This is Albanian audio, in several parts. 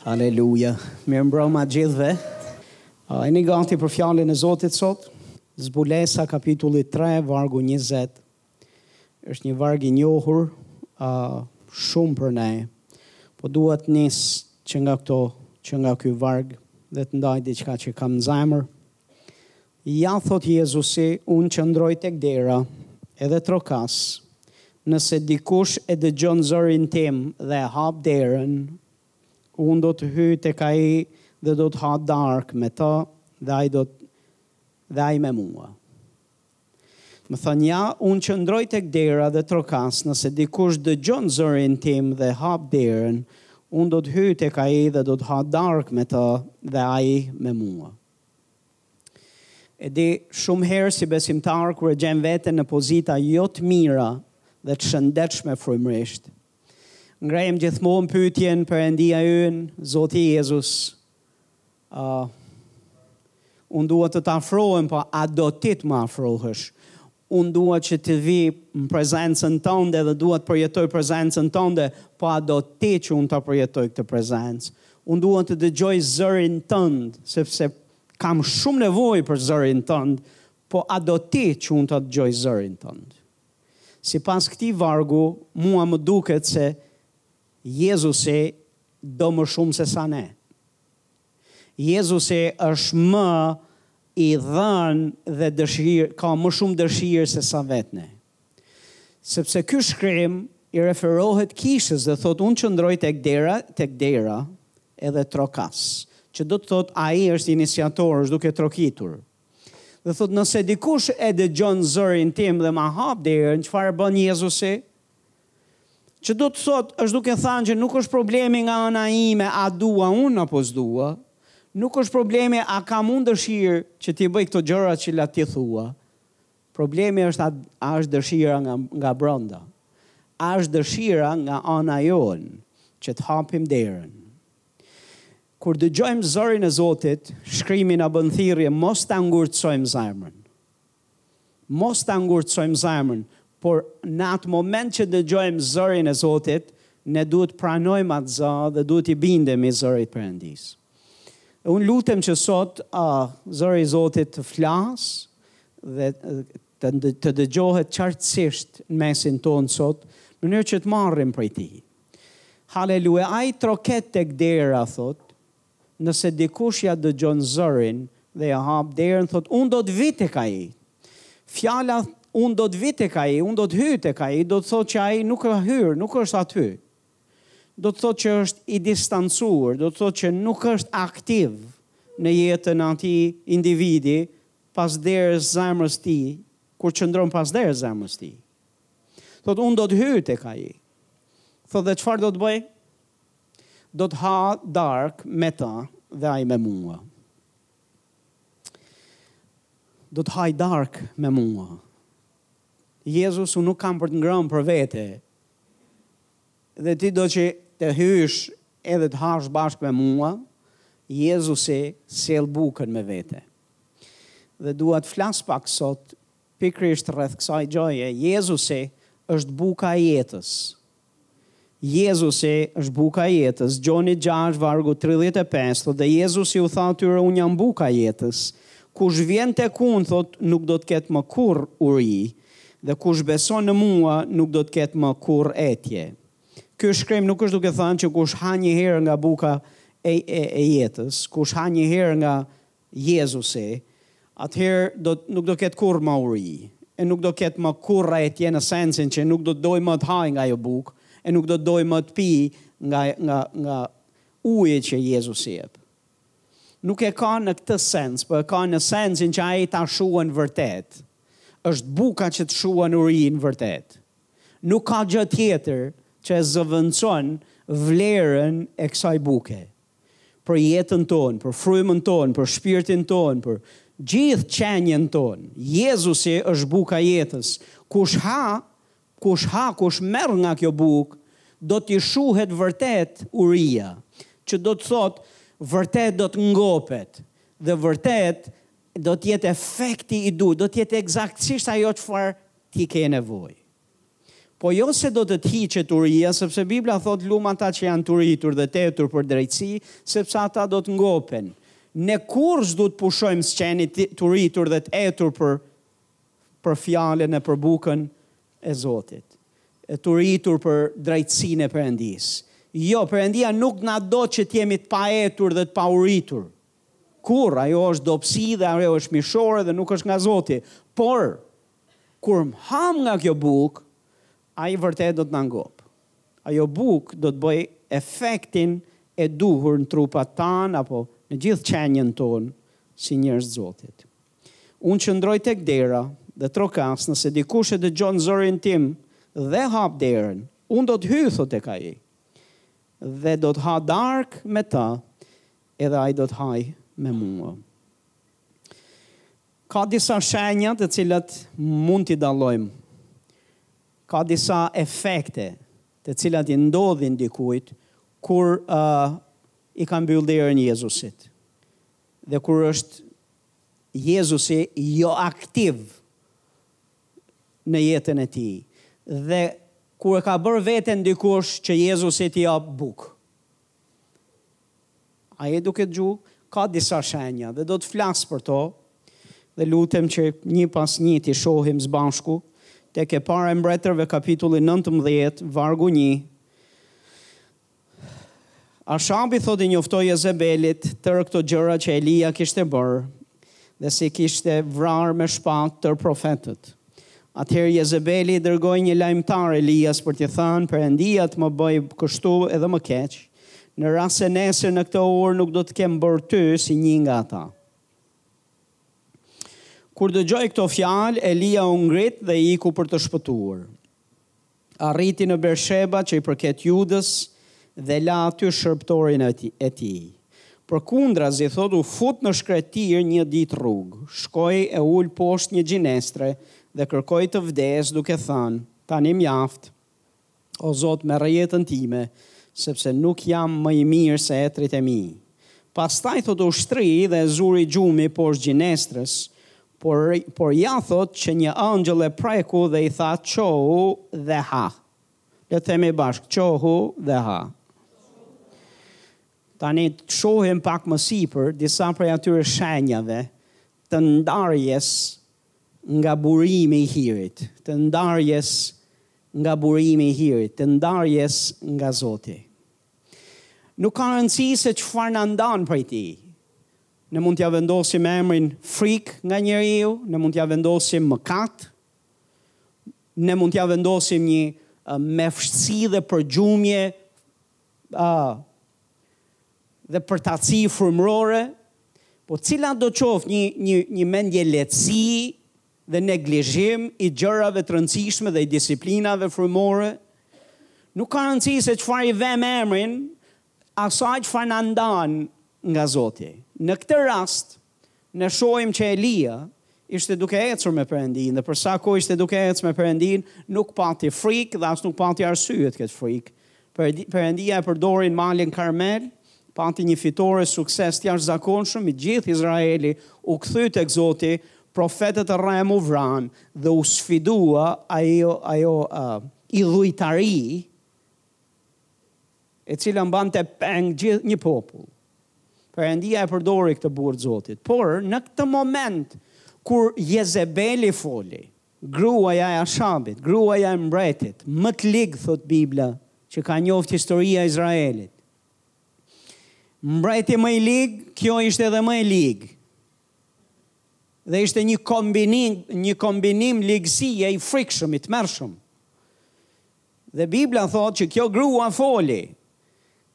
Haleluja. Mirëmbrëma të gjithëve. A jeni gati për fjalën e Zotit sot? Zbulesa kapitulli 3 vargu 20. Është një varg i njohur a shumë për ne. Po dua të nis që nga këtu, që nga ky varg dhe të ndaj diçka që kam në zemër Ja, thotë Jezusi, unë qëndroj tek dera edhe trokas. Nëse dikush e dëgjon zërin tim dhe e hap derën, unë do të hyj tek ai dhe do të ha darkë me të dhe ai do dhe ai me mua. Domethënë ja, unë qëndroj tek dera dhe trokas, nëse dikush dëgjon zërin tim dhe hap derën, unë do të hyj tek ai dhe do të ha darkë me të dhe ai me mua. E di, shumë herë si besimtar kur e gjen veten në pozita jo të mira dhe të shëndetshme frymërisht, ngremë gjithmonë pyetjen Perëndia ynë, Zoti Jezus, Ahh Unë dua të të afrohem po a do ti të më afrohesh? Unë dua që të vij në prezencën tënde dhe dua të përjetoj prezencën tënde po a do ti që unë ta përjetoj këtë prezencë? Unë dua të dëgjoj zërin tënd sepse kam shumë nevojë për zërin tënd po a do ti që unë ta dëgjoj zërin tënd? Sipas këtij vargu mua më duket se Jezusi do më shumë se sa ne. Jezusi është më i dhënë dhe dëshirë, ka më shumë dëshirë se sa vetë ne. Sepse ky shkrim i referohet kishës dhe thotë unë qëndroj tek dera, tek dera edhe trokas, që do të thotë ai është iniciator, është duke trokitur. Dhe thotë nëse dikush e dëgjon zërin tim dhe ma hap derën, çfarë bën Jezusi? Që do të thotë, është duke thënë që nuk është problemi nga ana ime a dua unë apo s'dua, nuk është problemi a kam unë dëshirë që t'i bëj këto gjëra që la ti thua. Problemi është a, a është dëshira nga, nga brenda. A është dëshira nga ana jonë që të hapim derën. Kur dëgjojmë zërin e Zotit, shkrimi na bën thirrje mos ta ngurtësojmë zemrën. Mos ta ngurtësojmë zemrën, por në atë moment që dëgjojmë zërin e Zotit, ne duhet të pranojmë atë zë dhe duhet t'i bindemi zërit të Perëndisë. E unë lutem që sot uh, zëri i Zotit të flasë dhe të, të dëgjohet qartësisht në mesin tonë sot, në mënyrë që të marrim prej tij. Haleluja, ai troket tek dera, thotë, Nëse dikush ia dëgjon zërin dhe ia hap derën, thotë, Unë do të vi tek ai. Fjala Unë do të vi tek ai, unë do të hyj tek ai, do të thotë që ai nuk ka hyrë, nuk është aty. Do të thotë që është i distancuar, do të thotë që nuk është aktiv në jetën e atij individi pas derës së zemrës së tij, kur qëndron pas derës së zemrës së tij. Thotë, Unë do të hyj tek ai. Thotë, Dhe çfarë do të bëj? Do të ha darkë me të dhe ai me mua. Do të hajë darkë me mua. Jezus, unë nuk kam për të ngrënë për vete. Dhe ti do që të hysh edhe të hash bashkë me mua, Jezusi sjell bukën me vete. Dhe dua të flas pak sot pikërisht rreth kësaj gjëje. Jezusi është buka e jetës. Jezusi është buka e jetës, Gjoni gjashtë vargu tridhjetë e pesë thotë dhe Jezusi u tha atyre unë jam buka e jetës, kush vjen tek unë thotë nuk do të ketë më kurrë uri dhe kush beson në mua nuk do të ketë më kurrë etje. Ky shkrim nuk është duke thënë që kush ha një herë nga buka e e jetës, kush ha një herë nga Jezusi, atëherë do nuk do ketë kurrë më uri, e nuk do ketë më kurrë etje në sensin që nuk do të dojë më të hajë nga ajo bukë, e nuk do të dojë më të pijë nga nga nga uji që Jezusi jep. Nuk e ka në këtë sens, po e ka në sensin që ai ta shuan vërtet. Është buka që të shuan urinë vërtet. Nuk ka gjë tjetër që e zëvendëson vlerën e kësaj buke. për jetën tonë, për frymën tonë, për shpirtin tonë, për gjithë qenien tonë. Jezusi është buka e jetës. Kush ha, kush ha, kush merr nga kjo bukë, do t'i shuhet vërtet uria, që do të thotë vërtet do të ngopet dhe vërtet do të jetë efekti i duhur, do të jetë ekzaktësisht ajo çfarë ti ke nevojë. Po jo se do të të hiqet uria, sepse Bibla thotë lum ata që janë të uritur dhe të etur për drejtësi, sepse ata do të ngopen. Ne kurrë s'duhet të pushojmë së qeni të uritur dhe të etur për për fjalën e për bukën e Zotit. E të uritur për drejtësinë e Perëndisë. Jo, Perëndia nuk na do që të jemi të paetur dhe të pauritur. Kurrë, ajo është dobësi dhe ajo është mishore dhe nuk është nga Zoti. Por Kur hamë nga kjo bukë, ai vërtet do të na ngopë. Ajo bukë do të bëjë efektin e duhur në trupat tanë apo në gjithë qenien tonë si njerëz të Zotit. Unë qëndroj tek dera dhe trokas nëse dikush e dëgjon zërin tim dhe hap derën, unë do të hyj, thotë tek ai, dhe do të ha darkë me të, edhe ai do të hajë me mua. Ka disa shenja të cilat mund t'i dallojmë. Ka disa efekte të cilat i ndodhin dikujt kur i ka mbyll derën Jezusit. Dhe kur është Jezusi jo aktiv në jetën e tij. Dhe kur e ka bërë veten dikush që Jezusi t'i japë bukë. A je duke dëgju? Ka disa shenja dhe do të flas për to dhe lutem që një pas një t'i shohim sbashku tek e para e Mbretërve kapitulli nëntëmbëdhjetë vargu një Ashabi thotë i njoftoi Jezebelit tërë këto gjëra që Elia kishte bërë dhe si kishte vrarë me shpatë tërë profetët. Atëherë Jezebeli dërgoi një lajmëtar Elias për t'i thënë, Perënditë më bëjnë kështu edhe më keq, në rast se nesër në këtë orë nuk do të kem bërë ty si një nga ata. Kur dëgjoi këto fjalë, Elia u ngrit dhe iku për të shpëtuar. Arriti në Bersheba që i përket Judës dhe la aty shërbëtorin e tij. Përkundrazi, thotë, u fut në shkretirë një ditë rrugë, shkoi e u ul poshtë një gjinestre dhe kërkoi të vdesë duke thënë, Tani mjaft! O Zot, merre jetën time, sepse nuk jam më i mirë se etrit e mi. Pastaj, thotë, u shtri dhe e zuri gjumi poshtë gjinestrës, Por, por ja thotë që një engjëll e preku dhe i tha çohu dhe ha. Le të themi bashkë, çohu dhe ha. Tani të shohim pak më sipër disa prej atyre shenjave të ndarjes nga burimi i hirit, të ndarjes nga burimi i hirit, të ndarjes nga Zoti. Nuk ka rëndësi se çfarë na ndan prej tij. Ne mund t'ia vendosim emrin frikë nga njeriu, ne mund t'ia vendosim mëkat, ne mund t'ia vendosim një mefshtësi dhe përgjumje, dhe përtaci frymërore, po cilado qoftë një një një mendjelehtësi dhe neglizhim i gjërave të rëndësishme dhe i disiplinave frymërore, nuk ka rëndësi se çfarë i vemë emrin, asaj çfarë na ndan nga Zoti. Në këtë rast, ne shohim që Elia ishte duke ecur me Perëndinë dhe për sa kohë ishte duke ecur me Perëndinë, nuk pati frikë dhe as nuk pati arsye të ketë frikë. Perëndia e përdori në Malin Karmel, pati një fitore, sukses të jashtëzakonshëm, i gjithë Izraeli u kthy tek Zoti, profetët e rremë u vranë dhe u sfidua ajo, ajo, uh, idhujtari, e cila mbante peng gjithë një popull. Perëndia e përdori këtë burrë të Zotit, por në këtë moment kur Jezebeli foli, gruaja e Ashabit, gruaja e mbretit më të lig, thot Bibla, që ka njoftë historia e Izraelit. Mbreti më i lig, kjo ishte edhe më e ligë. Dhe ishte një kombinim, një kombinim ligësie i frikshëm, i tmerrshëm. Dhe Bibla thotë që kjo grua foli.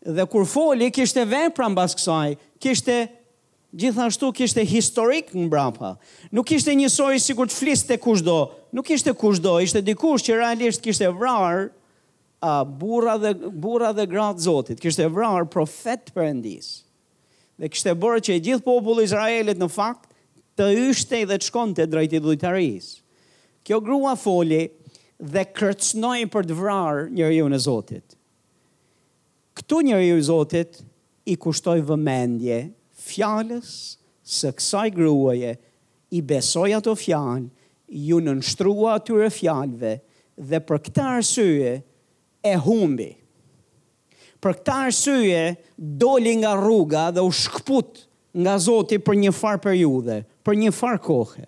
Dhe kur foli kishte vepra mbas kësaj, kishte gjithashtu kishte historik mbrapa. Nuk ishte njësoj sikur të fliste kushdo, nuk ishte kushdo, ishte dikush që realisht kishte vrarë, uh, burra dhe burra dhe gra të Zotit, kishte vrarë profetë të Perëndisë. Dhe kishte bërë që i gjithë populli i Izraelit në fakt të yshtej dhe të shkonte drejt idhujtarisë. Kjo grua foli dhe kërcënoi për të vrarë njeriun e Zotit. Këtu njeriu i Zotit i kushtoi vëmendje fjalëve së kësaj gruaje, i besoi ato fjalë, iu nënshtrua atyre fjalëve dhe për këtë arsye e humbi. Për këtë arsye doli nga rruga dhe u shkëput nga Zoti për një farë periudhe, për një farë kohe.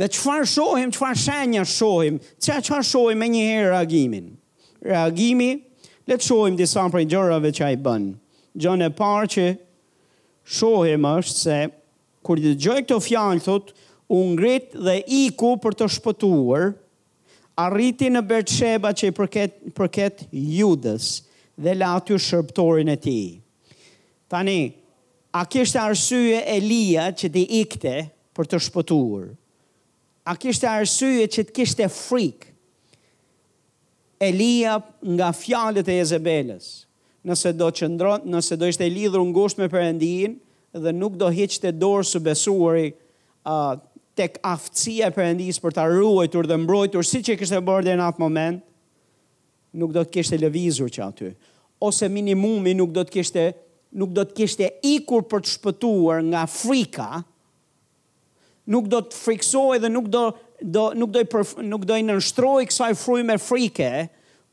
Dhe çfarë shohim, çfarë shenja shohim, çfarë çfarë shohim menjëherë reagimin. Reagimi, le të shohim disa prej gjërave që ai bën. Gjënë e parë që shohim është se kur dëgjoi këto fjalë thotë u ngrit dhe iku për të shpëtuar, Arriti në Bertsheba që i përket, përket Judës dhe la aty shërbëtorin e tij. Tani, a kishte arsye Elia që të ikte për të shpëtuar? A kishte arsye që të kishte frikë Elia nga fjalët e Jezebelës? Nëse do qëndron, nëse do ishte i lidhur ngushtë me Perëndinë dhe nuk do hiqte dorë së besuari tek aftësia e Perëndisë për ta ruajtur dhe mbrojtur siç e kishte bërë deri në atë moment, nuk do të kishte lëvizur që aty, ose minimumi nuk do të kishte nuk do të kishte ikur për të shpëtuar nga frika, nuk do të frikësohej dhe nuk do do nuk do i përf, nuk do i nënshtrohej kësaj fryme frike,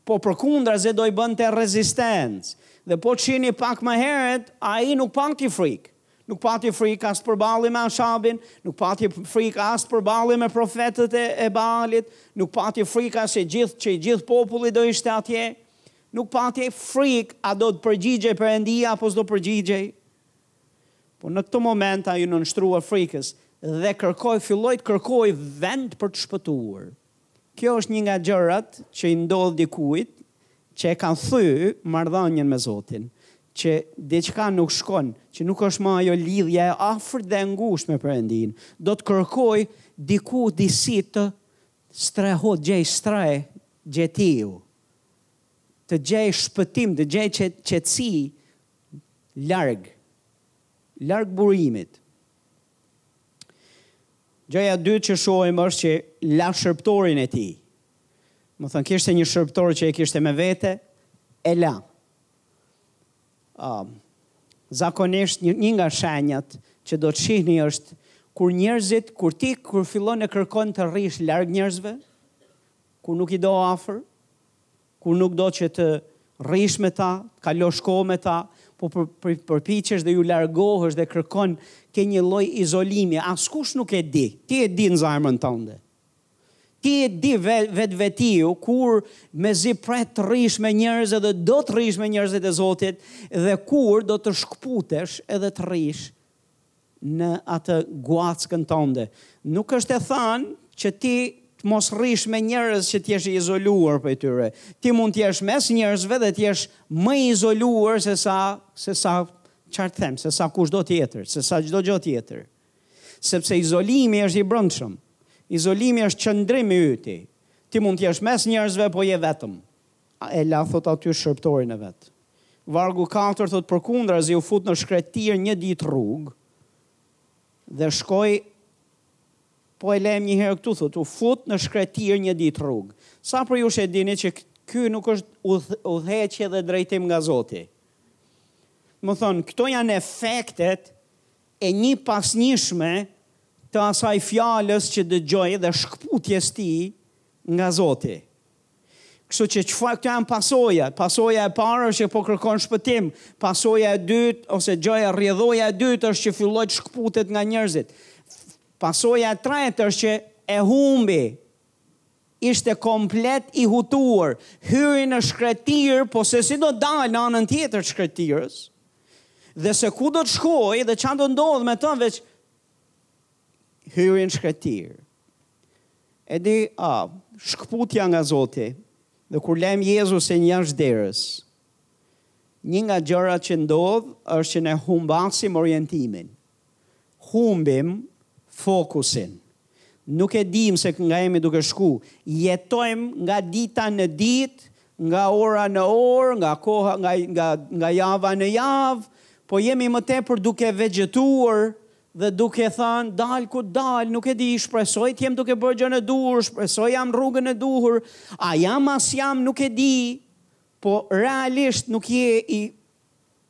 po përkundrazi do i bënte rezistencë. Dhe po të shihni pak më herët, ai nuk pati frikë. Nuk pati frikë as të përballej me Ashabin, nuk pati frikë as të përballej me profetët e, e Baalit, nuk pati frikë as edhe gjithë që i gjithë populli do ishte atje. Nuk pati frikë a do të përgjigjej Perëndia apo s'do përgjigjej. Por në këtë moment ai iu nënshtrua frikës dhe kërkoi, filloi të kërkojë vend për të shpëtuar. Kjo është një nga gjërat që i ndodh dikujt që e ka thy marrëdhënien me Zotin, që diçka nuk shkon, që nuk është ma ajo lidhja e afërt dhe e ngushtë me Perëndinë. Do të kërkojë diku disi të strehohet, të gjejë strehë, gjetiu. Të gjejë shpëtim, të gjejë qetësi. larg larg burimit. Gjëja e dytë që shohim është që la shërbëtorin e tij. Me thënë, kishte një shërbëtor që e kishte me vete, e la. Um, zakonisht një, një nga shenjat që do të shihni është kur njerëzit, kur ti kur fillon e kërkon të rrish larg njerëzve, kur nuk i do afër, kur nuk do që të rrish me ta, të kalosh kohë me ta, po përpiqesh dhe iu largohesh dhe kërkon ke një lloj izolimi, askush nuk e di. Ti e di në zemrën tënde. Ti e di vetë vet vetiu kur mezi pret të rrish me njerëz edhe do të rrish me njerëzit e Zotit dhe kur do të shkputesh edhe të rrish në atë guackën tënde. Nuk është e thënë që ti të mos rrish me njerëz që të jesh i izoluar prej tyre. Ti mund të jesh mes njerëzve dhe të jesh më i izoluar se sa se sa çfarë të them, se sa kushdo tjetër, se sa çdo gjë tjetër. Sepse izolimi është i brendshëm. Izolimi është qëndrim i yti. Ti mund të jesh mes njerëzve, po je vetëm. E la thotë aty shërbëtorin e vet. Vargu katër thotë përkundrazi u fut në shkretirë një ditë rrugë dhe shkoi Po e lejmë një herë këtu thotë u fut në shkretirë një ditë rrugë. Sa prej jush e dini që kjo nuk është udhëheqje dhe drejtim nga Zoti. Me thënë, këto janë efektet e njëpasnjëshme të asaj fjalës që dëgjoi dhe shkëputjes tij nga Zoti. Kështu që çfarë, këto janë pasoja? Pasoja e parë është që po kërkon shpëtim. Pasoja e dytë ose gjëja rrjedhoja e dytë është që filloi të shkëputet nga njerëzit. Pasoja e tretë është që e humbi. Ishte komplet i hutuar, hyri në shkretirë, po se si do të dalë në anën tjetër të shkretirës? Dhe se ku do të shkojë dhe çfarë do ndodhë me të veç hyri në shkretirë. E di, a, shkëputja nga Zoti, dhe kur lajmë Jezusin jashtë derës, një nga gjërat që ndodh është që ne humbasim orientimin. Humbim fokusin. Nuk e dimë se nga jemi duke shku. Jetojmë nga dita në ditë, nga ora në orë, nga koha, nga, nga, nga java në javë, po jemi më tepër duke vegjetuar Dhe duke thënë, dal ku dal, nuk e di, shpresoj të jem duke bërë gjënë e duhur, shpresoj jam rrugën e duhur, a jam a s'jam nuk e di, po realisht nuk je i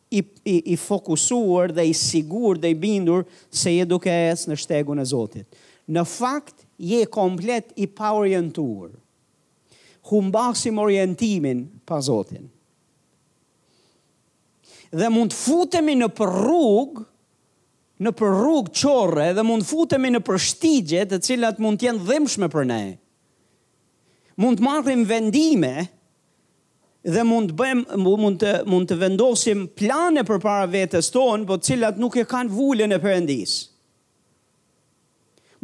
i i i fokusuar dhe i sigurt dhe i bindur se je duke ecë në shtegun e Zotit. Në fakt je komplet i paorientuar. Humbasim orientimin pa Zotin. Dhe mund të futemi nëpër rrugë nëpër rrugë qorre dhe mund të futemi nëpër shtigje të cilat mund të jenë dhimbshme për ne. Mund të marrim vendime dhe mund të bëjmë mund të mund të vendosim plane përpara vetes tonë, po të cilat nuk e kanë vulën e Perëndisë.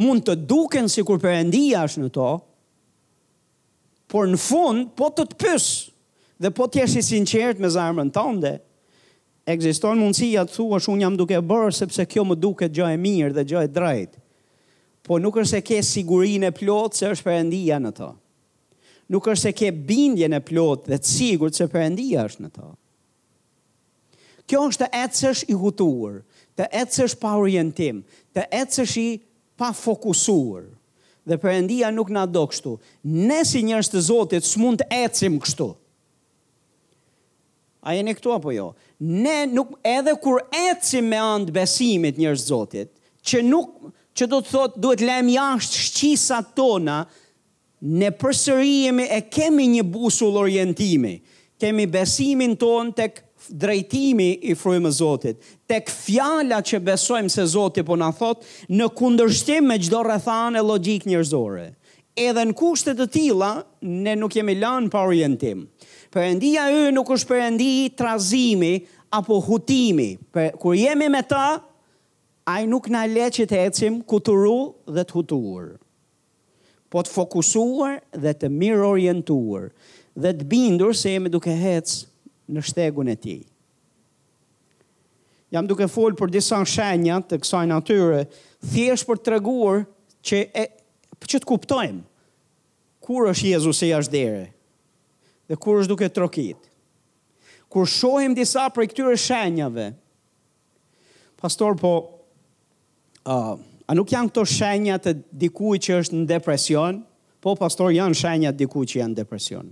Mund të duken sikur Perëndia është në to, por në fund po të të pyes dhe po të jesh i sinqertë me zemrën tënde, Ekziston mundësia të thuash unë jam duke bërë sepse kjo më duket gjë e mirë dhe gjë e drejtë. Po nuk është se ke sigurinë e plotë se është Perëndia në to. Nuk është se ke bindjen e plotë dhe të sigurt se Perëndia është në to. Kjo është të ecësh i hutuar, të ecësh pa orientim, të ecësh i pa fokusuar. Dhe Perëndia nuk na do kështu. Ne si njerëz të Zotit s'mund të ecim kështu. A jeni këtu apo jo? Ne nuk edhe kur ecim me anë të besimit njerëz Zotit, që nuk që do të thotë duhet të lajmë jashtë shqisat tona, ne përsëri jemi e kemi një busull orientimi, kemi besimin tonë tek drejtimi i frymës Zotit, tek fjala që besojmë se Zoti po na thotë në kundërshtim me çdo rrethanë e logjikë njerëzore. Edhe në kushte të tilla, ne nuk jemi lanë pa orientim. Perëndia ynë nuk është Perëndi i trazimi apo hutimi. Kur jemi me Të, Ai nuk na le që të ecim kuturu dhe të hutur, po të fokusuar dhe të mirëorientuar dhe të bindur se jemi duke hec në shtegun e Tij. Jam duke fol për disa shenja të kësaj natyre, thjesht për të treguar që e që të kuptojmë kur është Jezusi jashtë dere dhe kur është duke trokit. Kur shohim disa prej këtyre shenjave, pastor po A nuk janë këto shenja të dikujt që është në depresion? Po pastor, janë shenja të dikujt që janë në depresion.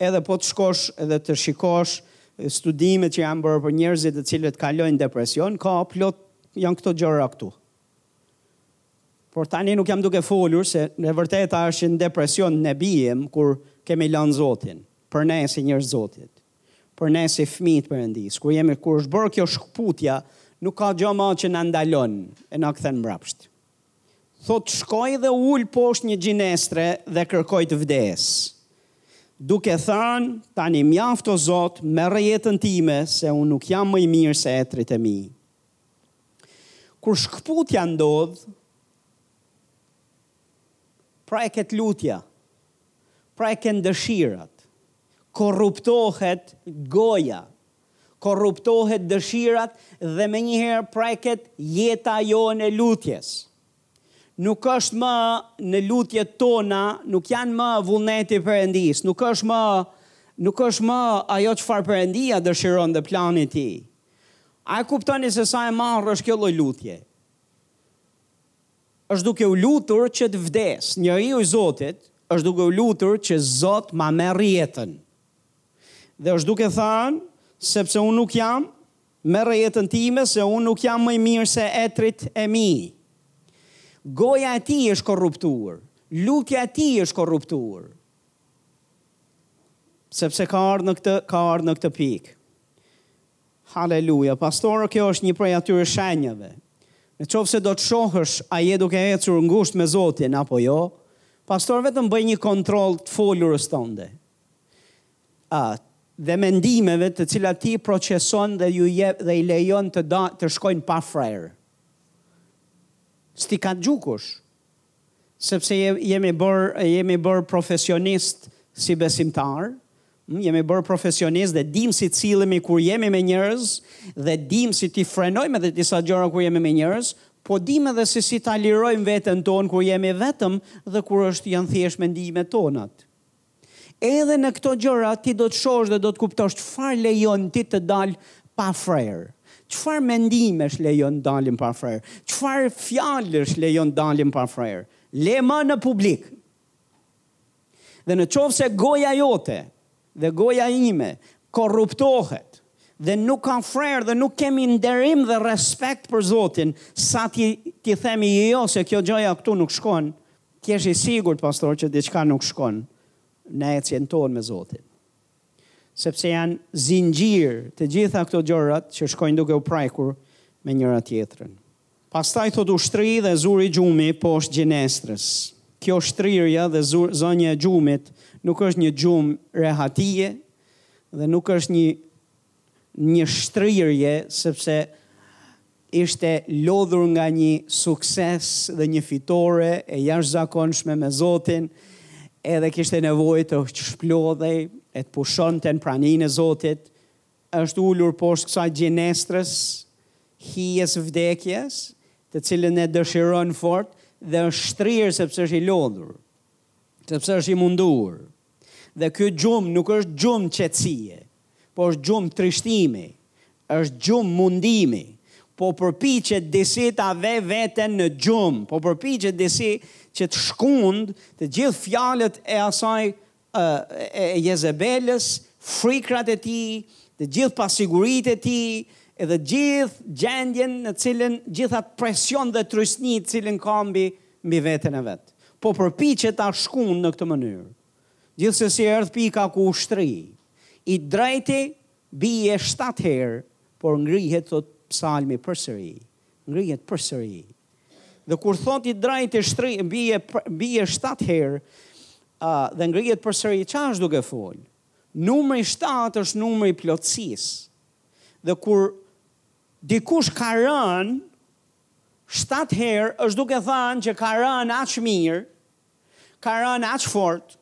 Edhe po të shkosh edhe të shikosh studimet që janë bërë për njerëzit të cilët kalojnë depresion, ka plot janë këto gjëra këtu. Por tani nuk jam duke folur se e vërteta është që në depresion ne bijmë kur kemi lanë Zotin, për ne si njerëz Zotit. për ne si fëmijë të Perëndisë, kur jemi kur është bërë kjo shkëputja, nuk ka gjë më që na ndalon e na kthen mbrapsht. Thotë shkoi dhe u ul poshtë një gjinestre dhe kërkoi të vdesë. Duke thënë, tani mjaft o Zot, merre jetën time se unë nuk jam më i mirë se etrit e mi. Kur shkëputja ndodh, pra preket lutja, preken dëshirat, korruptohet goja, korruptohet dëshirat dhe menjëherë preket jeta jonë e lutjes. Nuk është më në lutjet tona, nuk janë më vullneti i Perëndisë, nuk është më nuk është më ajo çfarë Perëndia dëshiron dhe plani i tij. A e kuptoni se sa e marrë është kjo lloj lutje? Është duke u lutur që të vdesë. Njeriu i Zotit është duke u lutur që Zot ma merr jetën. Dhe është duke thanë, sepse unë nuk jam, merre jetën time se unë nuk jam më i mirë se etrit e mi. Goja e tij është korruptuar, lutja e tij është korruptuar. Sepse ka ardh në këtë, ka ardh në këtë pikë. Haleluja! Pastor, kjo është një prej atyre shenjave. Në qoftë se do të shohësh a je duke ecur ngushtë me Zotin apo jo, pastor vetëm bëj një kontroll të folurës tënde. A, dhe mendimeve të cilat ti proceson dhe ju jep dhe i lejon të da, të shkojnë pa frerë. S'të ka gju kush, Sepse jemi bërë, jemi bërë profesionistë si besimtarë, ëh, jemi bërë profesionistë dhe dimë si të sillemi kur jemi me njerëz dhe dimë si t'i frenojmë edhe disa gjëra kur jemi me njerëz, po dimë edhe se si ta lirojmë veten tonë kur jemi vetëm dhe kur është janë thjesht mendimet tonat. Edhe në këto gjëra ti do të shohësh dhe do të kuptosh çfarë lejon ti të dalë pa frerë. Çfarë mendimesh lejon dalin pa frerë? Çfarë fjalësh lejon dalin pa frerë? Le më në publik. Dhe në qoftë se goja jote dhe goja ime korruptohet dhe nuk ka frerë dhe nuk kemi nderim dhe respekt për Zotin, sa t'i, t'i themi jo se kjo gjëja këtu nuk shkon, Të jesh i sigurt pastaj që diçka nuk shkon në ecjen tonë me Zotin. Sepse janë zinxhir të gjitha këto gjërat që shkojnë duke u prekur me njëra tjetrën. Pastaj thotë u shtri dhe e zuri gjumi poshtë gjinestrës. Kjo shtrirja dhe zënja e gjumit nuk është një gjumë rehatie dhe nuk është një një shtrirje sepse ishte lodhur nga një sukses dhe një fitore e jashtëzakonshme me Zotin, edhe kishte nevojë të shplodhej e të pushonte në praninë e Zotit, është ulur poshtë kësaj gjinestrës, hijes së vdekjes, të cilën e dëshiron fort dhe është shtrirë sepse është i lodhur. Sepse është i munduar. Dhe ky gjumë nuk është gjumë qetësie, por është gjumë trishtimi, është gjumë mundimi. Po përpiqet disi ta ve veten në gjumë, po përpiqet disi që të shkund të gjithë fjalët e asaj e Jezebelës, frikrat e tij, të gjithë pasiguritë e tij, edhe gjithë gjendjen në cilën gjithë atë presion dhe trysni të cilën ka mbi mbi veten e vet. Po përpiqet ta shkund në këtë mënyrë. Gjithsesi erdh pika ku u shtri. I drejti bie shtatë herë, por ngrihet thotë psalmi përsëri. Ngrihet përsëri. Dhe kur thotë i drejti shtri bie bie shtatë herë, ë dhe ngrihet përsëri, ça është duke fol? Numri shtatë është numri i plotësisë. Dhe kur dikush ka rënë, Shtatë herë është duke thënë që ka rënë aq mirë, ka rënë aq fort,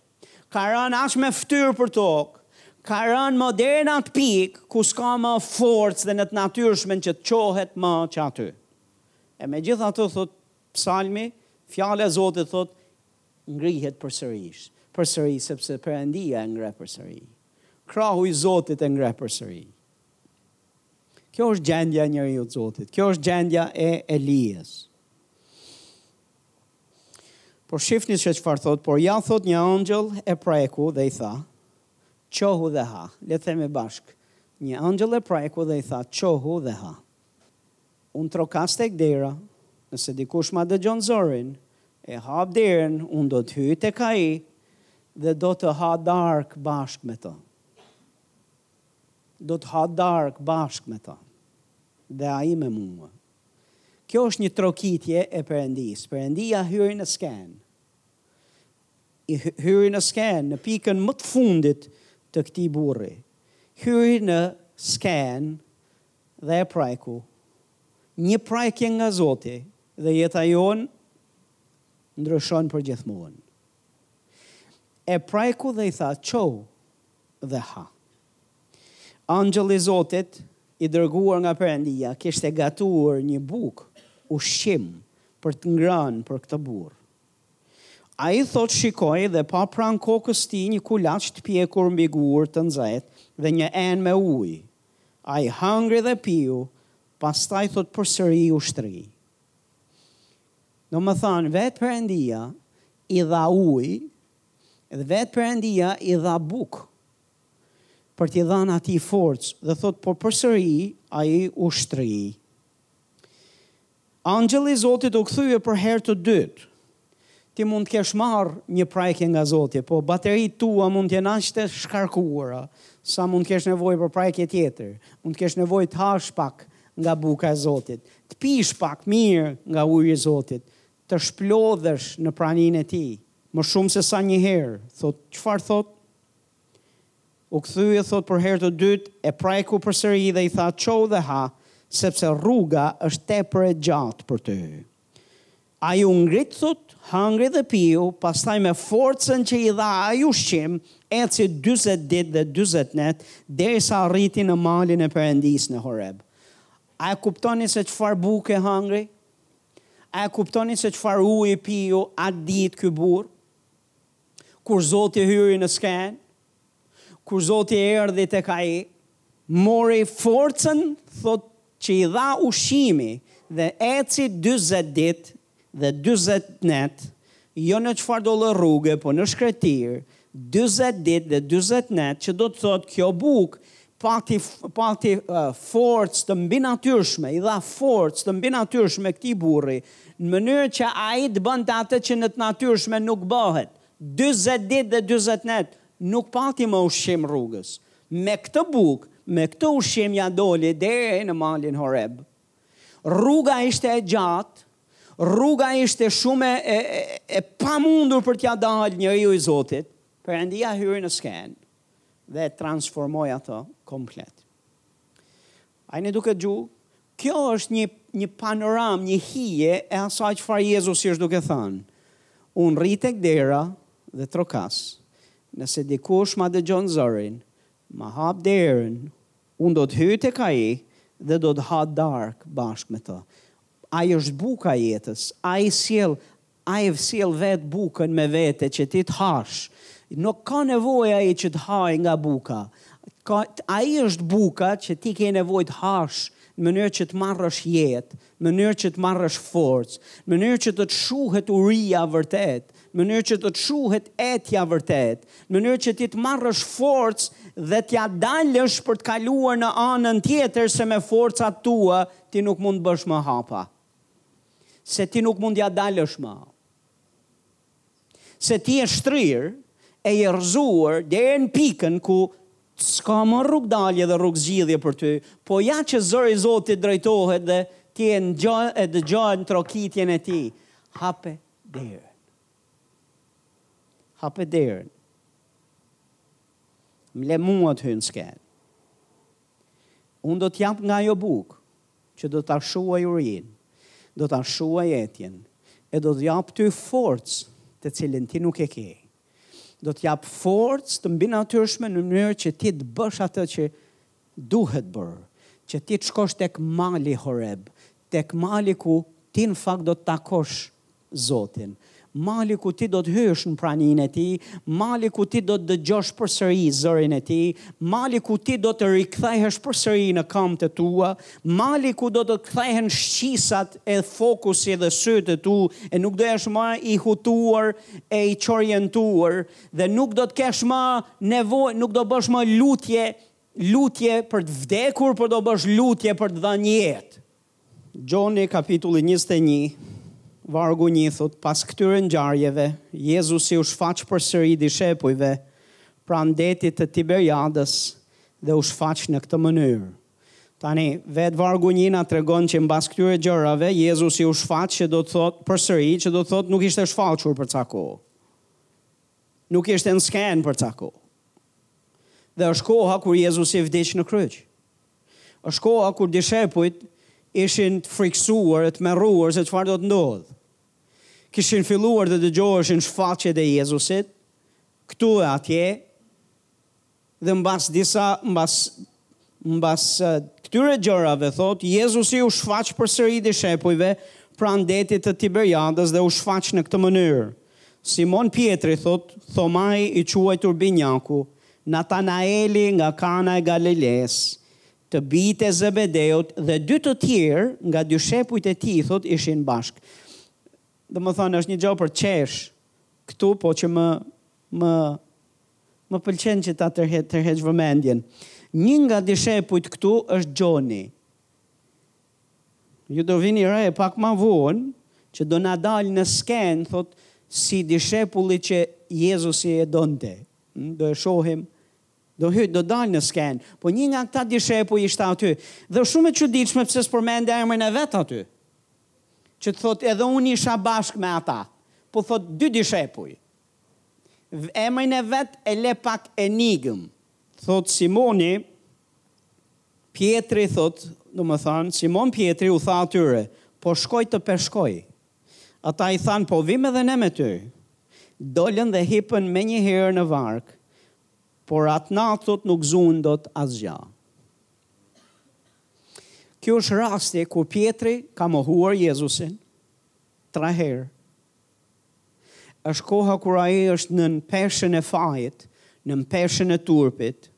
ka rënë aq me fytyrë për tokë, ka rënë më deri në atë pikë ku s'ka më forcë dhe në të natyrshmen që të çohet më që aty. E megjithatë, thotë Psalmi, Fjala e Zotit thotë, ngrihet përsërish, përsëri sepse Perëndia e ngre përsëri. Krahu i Zotit e ngre përsëri. Kjo është gjendja e njeriut të Zotit. Kjo është gjendja e Elijes. Por shifni se çfarë thot, por ja thot një angjëll e prajku dhe i tha, çohu dhe ha, le të themi bashk, një angjëll e prajku dhe i tha, çohu dhe ha. Unë trokas tek dera, nëse dikush ma dëgjon zërin, e hap derën, unë do të hyj tek ai dhe do të ha dark bashk me të. Do të ha darkë bashkë me të. Dhe ai me mua. Kjo është një trokitje e Perëndisë. Perëndia hyri në skenë. I hyri në skenë në pikën më të fundit të këtij burri. Hyri në skenë dhe e prajku. Një prajkje nga Zoti dhe jeta jonë ndryshon për gjithmonë. E prajku dhe i tha, Çohu dhe ha. Angjëlli i Zotit, i dërguar nga Perëndia, kishte gatuar një bukë, ushqim, për të ngranë për këtë burrë. Ai thotë shikoi dhe pa pranë kokës së tij një kulaç të pjekur mbi gurë të nxehtë dhe një enë me ujë. Ai hangri dhe piu, pastaj thotë përsëri u shtri. Domethanë, vetë Perëndia i dha ujë dhe vetë Perëndia i dha bukë për t'i dhanë atij forcë dhe thotë por përsëri ai u shtri. Angjëlli i Zotit u kthye për herë të dytë. Ti mund të kesh marrë një prajkje nga Zoti, po bateritë tua mund të jenë aq të shkarkuara sa mund të kesh nevojë për prajkje tjetër. Mund të kesh nevojë të hash pak nga buka e Zotit, të pish pak mirë nga uji i Zotit, të shplodhesh në praninë e Tij, më shumë se sa një herë, thotë, çfarë thotë? U kthye, thotë, për herë të dytë, e preku përsëri dhe i tha, çohu dhe ha, sepse rruga është tepër e gjatë për ty. Ai u ngrit thot, hangri dhe piu, pastaj me forcën që i dha ai ushqim, eci dyzet ditë dhe dyzet net, derisa arriti në malin e Perëndisë në Horeb. A e kuptoni se çfarë buke hangri? A e kuptoni se çfarë uji piu atë ditë ky burrë? Kur Zoti hyri në skenë, kur Zoti erdhi tek ai, mori forcën, thotë, që i dha ushqimi dhe eci 40 ditë dhe 40 net, jo në çfarëdo lloj rruge, po në shkretirë, 40 ditë dhe 40 net, që do të thotë kjo bukë Pati, pati forcë të mbinatyrshme, i dha forcë të mbinatyrshme këtij burri, në mënyrë që ai të bënte atë që në të natyrshme nuk bëhet. Dyzet ditë dhe dyzet net nuk pati më ushqim rrugës. Me këtë bukë, me këtë ushqim ia doli deri në malin Horeb. Rruga ishte e gjatë, rruga ishte shumë e, e, e pamundur për t'ia dalë njeriu i Zotit. Perëndia hyri në skenë. dhe e transformoi atë komplet. A jeni duke dëgju? Kjo është një, një panoramë, një hije e asaj çfarë Jezusi është duke thënë. Unë rri tek dera dhe trokas, nëse dikush ma dëgjon zërin, ma hap derën, unë do të hyj tek ai dhe do të ha darkë bashkë me të. Ai është buka e jetës, ai sjell, Ai e sjell vetë bukën me vete që ti të hash. Nuk ka nevojë ai që të hajë nga buka. Ka, ai është buka që ti ke nevojë të hash në mënyrë që të marrësh jetë, në mënyrë që të marrësh forcë, në mënyrë që të të shuhet uria vërtet, në mënyrë që të të shuhet etja vërtet, në mënyrë që ti të marrësh forcë dhe t'ia dalësh për të kaluar në anën tjetër se me forcat tua ti nuk mund të bësh më hapa. Se ti nuk mund t'ia dalësh më. Se ti je shtrirë, e je rrëzuar deri në pikën ku s'ka më rrugëdalje dhe rrugëzgjidhje për ty, po ja që zëri i Zotit të drejtohet dhe ti e ngjon, e dëgjon trokitjen e tij. Hape derën. Hape derën. Më le mua të hyj në skenë. Unë do të të jap nga ajo bukë. që do ta shuajë urinë, do ta shuajë etjen, e do të japë ty forcë të cilën ti nuk e ke. Do të japë forcë të mbinatyrshme në mënyrë që ti të bësh atë që duhet bërë, që ti të shkosh tek mali Horeb, tek mali ku ti në fakt do të takosh Zotin. Mali ku ti do të hysh në praninë e Tij, mali ku ti do të dëgjosh përsëri zërin e Tij, mali ku ti do të rikthehesh përsëri në këmbët e tua, mali ku do të kthehen shqisat e fokusi dhe sytë e tu e nuk do jesh më i hutuar e i çorientuar dhe nuk do të kesh më nevojë, nuk do bësh më lutje, lutje për të vdekur, por do bësh lutje për të dhënë jetë. Gjoni kapitulli njëzet e një, vargu një thotë, Pas këtyre ngjarjeve, Jezusi u shfaq përsëri dishepujve pranë detit të Tiberiadës dhe u shfaq në këtë mënyrë. Tani, vetë vargu një na tregon që mbas këtyre gjërave, Jezusi u shfaq që do të thotë përsëri, që do të thotë nuk ishte shfaqur për ca kohë. Nuk ishte në skenë për ca kohë. Dhe është koha kur Jezusi vdiq në kryq. Është koha kur dishepujt ishin të frikësuar e tmerruar se çfarë do të ndodhë. Kishin filluar të dëgjoheshin shfaqjet e Jezusit, këtu e atje, dhe mbas disa, mbas, mbas këtyre gjërave, thotë, Jezusi u shfaq përsëri dishepujve pranë detit të Tiberiadës dhe u shfaq në këtë mënyrë. Simon Pjetri, thotë, Thomai i quajtur Binjaku, Natanaeli nga Kana e Galilesë, të bijtë e Zebedeut dhe dy të tjerë nga dishepujt e tij, thotë, ishin bashkë. Domethënë, është një gjë për të qeshë këtu, po që më më më pëlqen që ta tërhe, tërheq vëmendjen. Një nga dishepujt këtu është Gjoni. Ju do vini re pak ma vonë që do na dalë në skenë thotë si dishepulli që Jezusi e donte. Hm, do e shohim. Do hyjë, do dalë në skenë. Po një nga këta dishepuj ishte aty. Dhe shumë e çuditshme pse s'përmend emrin e vet aty. Që të thotë edhe unë isha bashkë me ata. Po thotë dy dishepuj. Emrin e vet e le pak enigmë. Thotë Simoni, Pjetri thotë, domethënë, Simon Pjetri u tha atyre, Po shkoj të peshkoj. Ata i thanë, Po vijmë edhe ne me ty. Dolën dhe hipën menjëherë në varkë, por atë natë, thotë, nuk zunë dot asgjë. Ky është rasti kur Pjetri ka mohuar Jezusin tre herë. Është koha kur ai është nën peshën e fajit, nën peshën e turpit.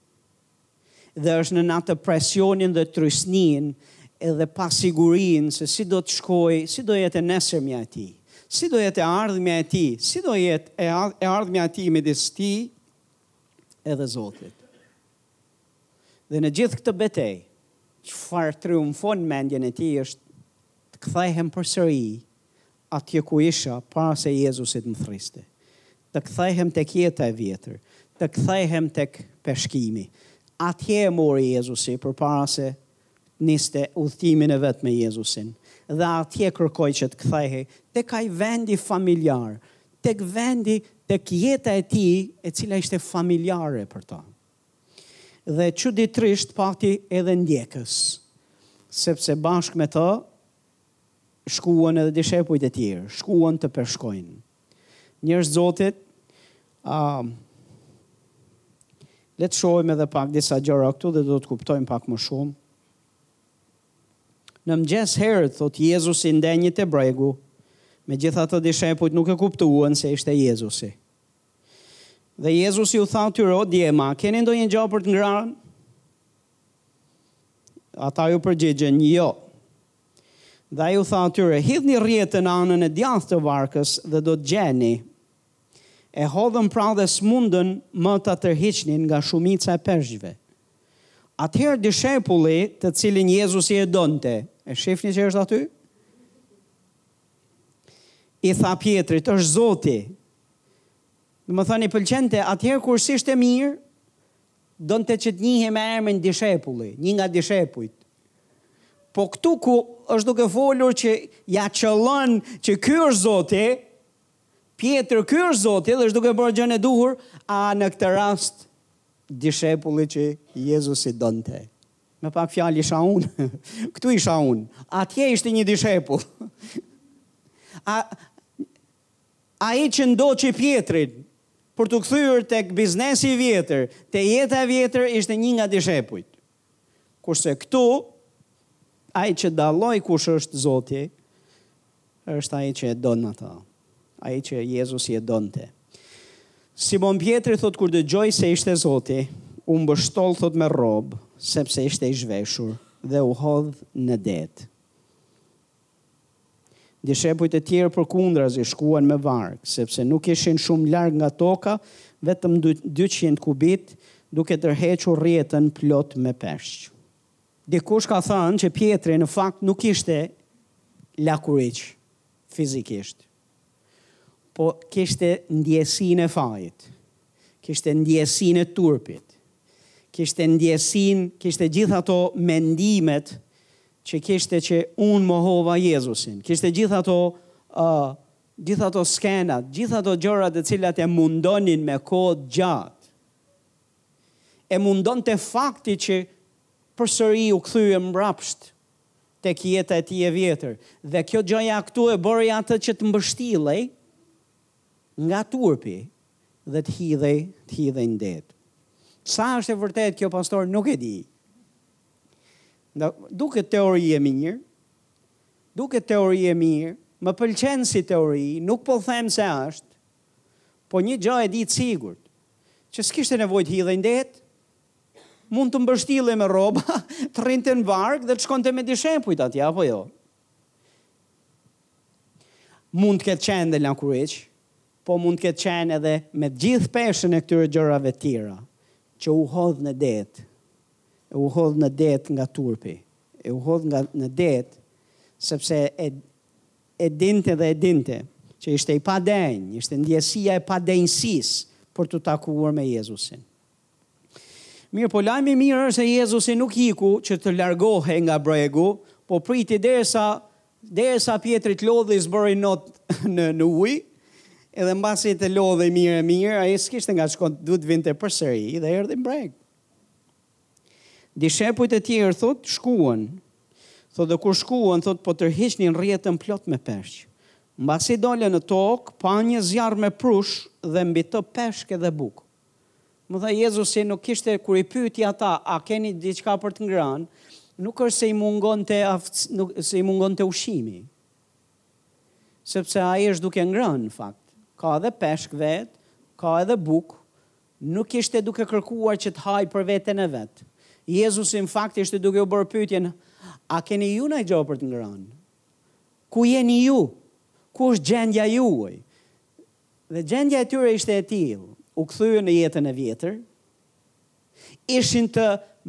dhe është nën atë presionin dhe trysninë dhe pasigurinë se si do të shkojë, si do jetë e nesërmja e tij, si do jetë e ardhmja e tij, si do jetë e ardhmja e tij midis tij edhe Zotit. Dhe në gjithë këtë betejë, çfarë triumfon në mendjen e tij është të kthehem përsëri atje ku isha para se Jezusi të më thërriste, të kthehem tek jeta e vjetër, të kthehem tek peshkimi. Atje e mori Jezusi përpara se të niste udhëtimin e vet me Jezusin dhe atje kërkoi që të kthehej tek ai vendi familjar, tek vendi, tek jeta e tij e cila ishte familjare për ta. Dhe çuditërisht pati edhe ndjekës, sepse bashkë me të shkuan edhe dishepujt e tjerë, shkuan të peshkojnë. Njerëz të Zotit, a, le të shohim edhe pak disa gjëra këtu dhe do të kuptojmë pak më shumë. Në mëgjes herët, thotë Jezusi ndenji te bregu, megjithatë dishepujt nuk e kuptuan se ishte Jezusi. Dhe Jezusi u tha atyre, djema, keni ndonjë gjë për të ngrënë? Ata iu përgjigjën, jo. Dhe ai u tha atyre, hidhni rrjetën në anën e djathtë të varkës dhe do të gjeni. E hodhën pra dhe s'mundën më ta tërhiqnin nga shumica e peshqve. Atëherë dishepulli, të cilin Jezusi e donte, e shihni që është aty? I tha Pjetrit, është Zoti. Domethënë i pëlqente, atëherë kur s'ishte mirë, Donte që të njihej me emrin Dishepulli, një nga dishepujt. Po këtu ku është duke folur që ia qëllon që ky është Zoti, Pjetër ky është Zoti dhe është duke bërë gjënë e duhur, a në këtë rast dishepulli që Jezusi donte. Me pak fjalë isha unë, këtu isha unë, atje ishte një dishepull. A, Ai që ndoqi Pjetrin për t'u kthyer tek biznesi i vjetër, te jeta e vjetër ishte një nga dishepujt. Kurse këtu, ai që dalloi kush është Zoti, është ai që e don atë, ai që Jezusi e donte. Simon Pjetri thotë kur dëgjoi se ishte Zoti, u mbështoll thotë me rrobë, sepse ishte i zhveshur, dhe u hodh në det. Dishepujt e tjerë përkundrazi shkuan me varkë, sepse nuk ishin shumë larg nga toka, vetëm dyqind kubit, duke tërhequr rrjetën plot me peshq. Dikush ka thënë që Pjetri në fakt nuk ishte lakuriq fizikisht, po kishte ndjesinë e fajit, kishte ndjesinë e turpit, kishte ndjesinë, kishte gjithë ato mendimet që kishte që unë mohova Jezusin. Kishte gjithë ato uh, gjithë ato skenat, gjithë ato gjërat të cilat e mundonin një kohë gjatë. E mundonte fakti që përsëri u kthye mbrapsht tek jeta e tij e vjetër. Dhe kjo gjëja këtu e bëri atë që të mbështillej nga turpi dhe të hidhej, të hidhej në det. Sa është e vërtetë kjo pastor nuk e di. Na duket teori e mirë, duket teori e mirë, më pëlqen si teori, nuk po them se është, po një gjë e di të sigurt, që s'kishte nevojë të hidhej në det, mund të mbështillej me rroba, të rrinte në varkë dhe të shkonte me dishepujt atje, apo jo? Mund të ketë qenë dhe lakuriq, po mund të ketë qenë edhe me gjithë peshën e këtyre gjërave të tjera, që u hodh në det. e u hodh në det nga turpi, e u hodh nga në det sepse e e dinte dhe e dinte që ishte i padenjë, ishte ndjesia e padenjësisë për t'u takuar me Jezusin. Mirëpo lajmi i mirë është se Jezusi nuk iku që të largohej nga bregu, po priti derisa derisa Pjetri të lodhej të bënte not në në ujë, edhe mbasi të lodhej mirë e mirë, ai s'kishte nga të shkonte, duhet të vinte përsëri dhe erdhi në breg. Dishepujt e tjerë, thotë, shkuan. Thotë, dhe kur shkuan, thotë, po tërhiqnin rrjetën plot me peshq. Mbasi dolën në tokë, panë një zjarr me prush dhe mbi të peshk edhe bukë. Domethënë Jezusi, nuk kishte, kur i pyeti ata, a keni diçka për të ngrënë, nuk është se i mungonte aftësia, nuk është se i mungonte ushqimi. Sepse ai është duke ngrënë, në fakt. Ka edhe peshk vetë, ka edhe bukë, Nuk ishte duke kërkuar që të hajë për veten e vet. Jezusi në fakt ishte duke u bërë pyetjen, A keni ju ndonjë gjë për të ngrënë? Ku jeni ju? Ku është gjendja juaj? Dhe gjendja e tyre ishte e tillë, u kthyen në jetën e vjetër, ishin të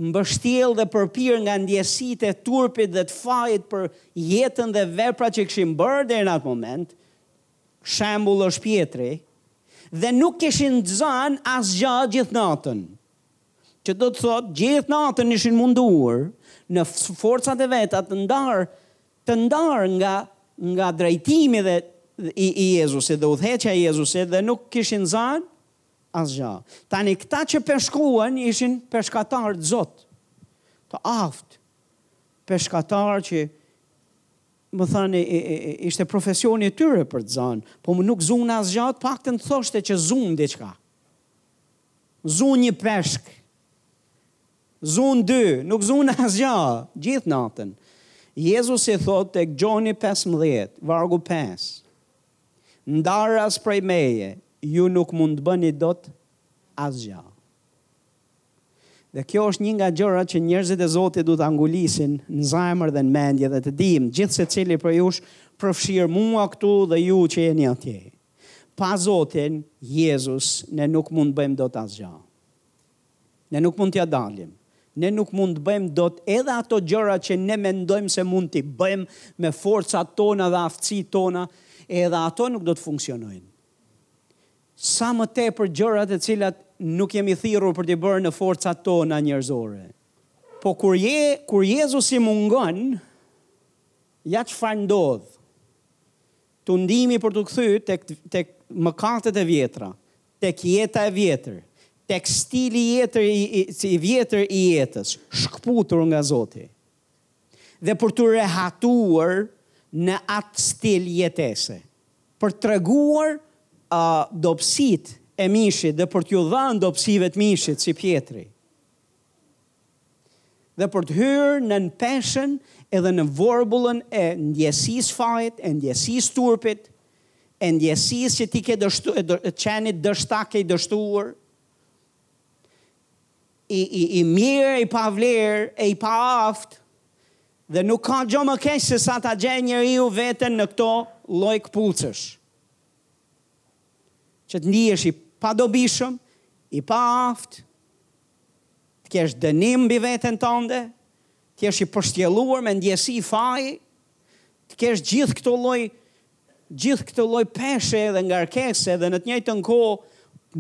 mbështjellë dhe përpirë nga ndjesitë e turpit dhe të fajit për jetën dhe veprat që kishin bërë deri në atë moment, Shembull është Pjetri, Dhe nuk kishin zënë asgjë gjithë natën. Që do të thotë, gjithë natën ishin munduar në forcat e veta të ndarë të ndarë nga nga drejtimi dhe i, i Jezusit dhe udhëheqja e Jezusit dhe nuk kishin zënë asgjë. Tani këta që peshkuan ishin peshkatarë të zotë. Të aftë. Peshkatarë që me thanë ishte profesioni i tyre për të zanë, po më nuk zunë asgja, të paktën të thoshte që zunë diçka. Zunë një peshk, zunë dy, nuk zunë asgja, gjithë natën. Jezusi thotë tek Gjoni 15, vargu 5, ndaras prej meje, ju nuk mund të bëni dot asgja. Dhe kjo është një nga gjërat që njerëzit e Zotit duhet ta ngulisin në zemër dhe në mendje dhe të dimë, gjithsecili prej jush, përfshirë mua këtu dhe ju që jeni atje, pa Zotin, Jezus, ne nuk mund të bëjmë dot asgja. Ne nuk mund t'ia dalim. Ne nuk mund të bëjmë dot edhe ato gjëra që ne mendojmë se mund t'i bëjmë me forcat tona dhe aftësitë tona, edhe ato nuk do të funksionojnë. Sa më tepër gjëra të cilat nuk jemi thirrur për t'i bërë në forcat tona njerëzore. Po kur je, kur Jezusi mungon, ja çfarë ndodh. Tundimi për t'u kthy tek tek mëkatet e vjetra, tek jeta e vjetër, tek stili jetër i, i, i vjetër i jetës, shkëputur nga Zoti. dhe për t'u rehatuar në atë stil jetese, për të treguar dobësitë e mishit dhe për t'ju dhanë dobësive të mishit si Pjetri, dhe për të hyrë nën peshën edhe në vorbullën e ndjesisë së fajit, e ndjesisë së turpit, e ndjesisë që ti ke dështu, e të qenit dështak e i dështuar, i i i mirë, i pavlerë, e i paaftë dhe nuk ka gjë më keq se sa ta gjejë njeriu veten në këto lloj këpucësh. Që të ndihesh i padobishëm, i paaftë, të kesh dënim mbi veten tënde, të jesh i pështjelluar me ndjesi faji, të kesh gjithë këto lloj Gjithë këtë lloj peshe dhe ngarkese dhe në të njëjtën kohë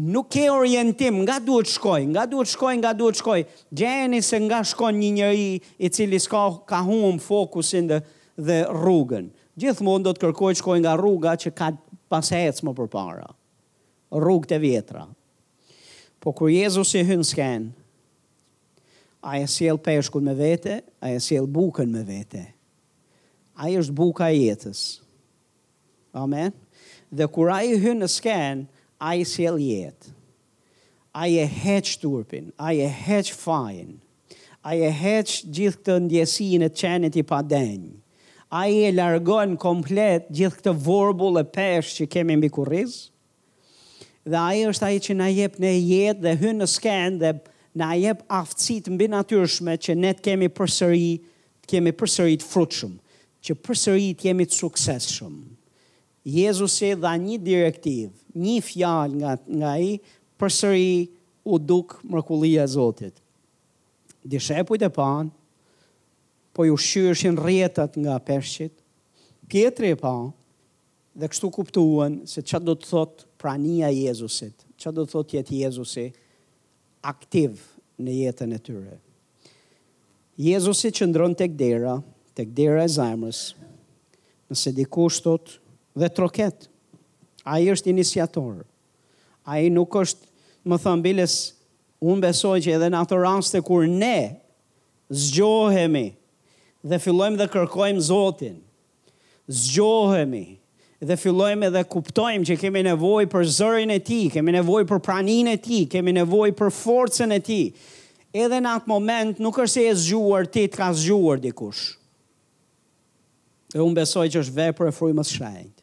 nuk ke orientim nga duhet të shkoj, nga duhet të shkoj, nga duhet të shkoj. Gjeni se nga shkon një njeri i cili s'ka ka humbë fokusin dhe dhe rrugën. Gjithmonë do të kërkojë të shkojë nga rruga që ka pas ecë më përpara. Rrugët e vjetra. Po kur Jezusi hyn në skenë, Ai e sjell peshkun me vete, Ai e sjell bukën me vete. Ai është buka e jetës. Amen. Dhe kur ai hyn në skenë, ai sjell jetë. Ai e heq turpin, ai e heq fajin. Ai e heq gjithë këtë ndjesinë e të qenit i padenjë. Ai e largon komplet gjithë këtë vorbull e peshë që kemi mbi kurriz. Dhe Ai është Ai që na jep ne jetë dhe hyn në skenë dhe na jep aftësi të mbinatyrshme që ne të kemi përsëri, të kemi përsëri të frutshëm, që përsëri të jemi të suksesshëm. Jezusi dha një direktivë, një fjalë nga nga Ai, përsëri u duk mrekullia e Zotit. Dishepujt e panë, po iu shqyheshin rrjetat nga peshqit, Pjetri e pa, Dhe kështu kuptuan se ç'a do të thotë prania e Jezusit, ç'a do të thotë të jetë Jezusi aktiv në jetën e tyre. Jezusi qëndron tek dera, tek dera e zemrës. Nëse dikush thotë dhe troket, ai është iniciator. Ai nuk është, me thënë biles, unë besoj që edhe në ato raste kur ne zgjohemi dhe fillojmë dhe kërkojmë Zotin, zgjohemi dhe fillojmë dhe kuptojmë që kemi nevojë për zërin e tij, kemi nevojë për praninë e tij, kemi nevojë për forcën e tij. Edhe në atë moment nuk është se je zgjuar ti të ka zgjuar dikush. Dhe unë besoj që është vepër e frymës shenjtë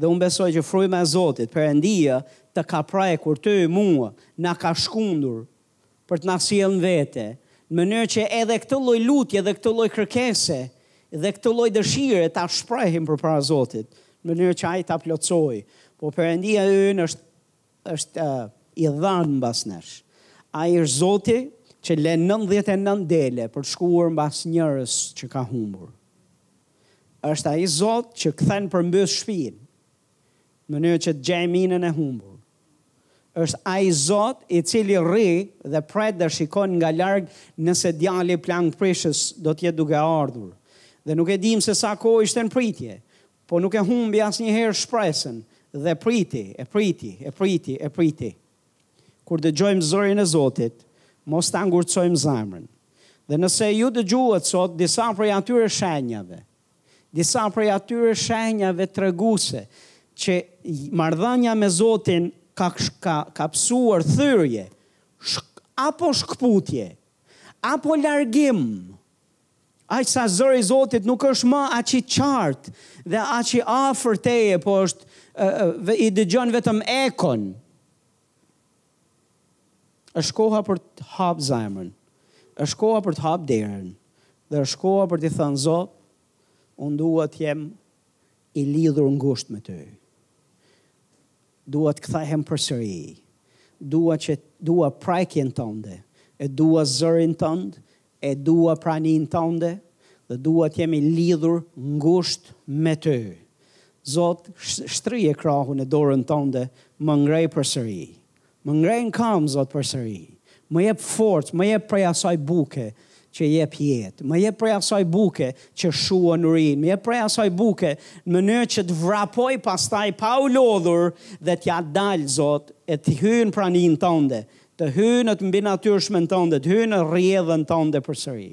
dhe unë besoj që fryma e Zotit, Perëndia, të ka prekur ty e mua, na ka shkundur për të na sjellë në vete, në mënyrë që edhe këtë lloj lutje dhe këtë lloj kërkese dhe këtë lloj dëshire ta shprehim përpara Zotit, në mënyrë që Ai ta plotësojë. Po Perëndia ynë është është uh, i dhanë mbas nesh. Ai është Zoti që lë 99 dele për të shkuar mbas njërës që ka humbur. Është ai Zot që kthen përmbys shpinë. mënyrë që të gjejë minën e humbur. Është ai Zot i cili rri dhe pret dhe shikon nga larg nëse djali plangëprishës do të jetë duke ardhur. Dhe nuk e dimë se sa kohë ishte në pritje, por nuk e humbi asnjëherë shpresën dhe priti, e priti, e priti, e priti. Kur dëgjojmë zërin e Zotit, mos ta ngurtësojmë zemrën. Dhe nëse ju dëgjuat sot disa prej atyre shenjave, Disa prej atyre shenjave treguese që marrëdhënia me Zotin ka ka ka pësuar thyrje, shk, apo shkputje, apo largim. Aq sa zëri i Zotit nuk është ma aq i qartë dhe aq i afër teje, po është i dëgjon vetëm ekon. Është koha për të hapë zemrën. Është koha për të hapë derën. Dhe është koha për t'i thënë Zot, unë dua të jem i lidhur ngushtë me ty. Dua të kthehem përsëri. Dua që dua prekjen tënde, e dua zërin tënd E dua praninë tënde dhe dua të jem i lidhur ngushtë me ty. Zot, shtrije krahun e dorën tënde, më ngrej përsëri. Më ngrej në kamb, Zot, përsëri. Më jep forcë, më jep prej asaj buke që jep jetë. Më jep prej asaj buke që shuan urinë. Më jep prej asaj buke në mënyrë që të vrapoj pastaj pa u lodhur dhe t'ja dal, Zot, e të hyj në praninë tënde, Të hyj në të mbinatyrshmen tënde, të hyj në rrjedhën tënde përsëri.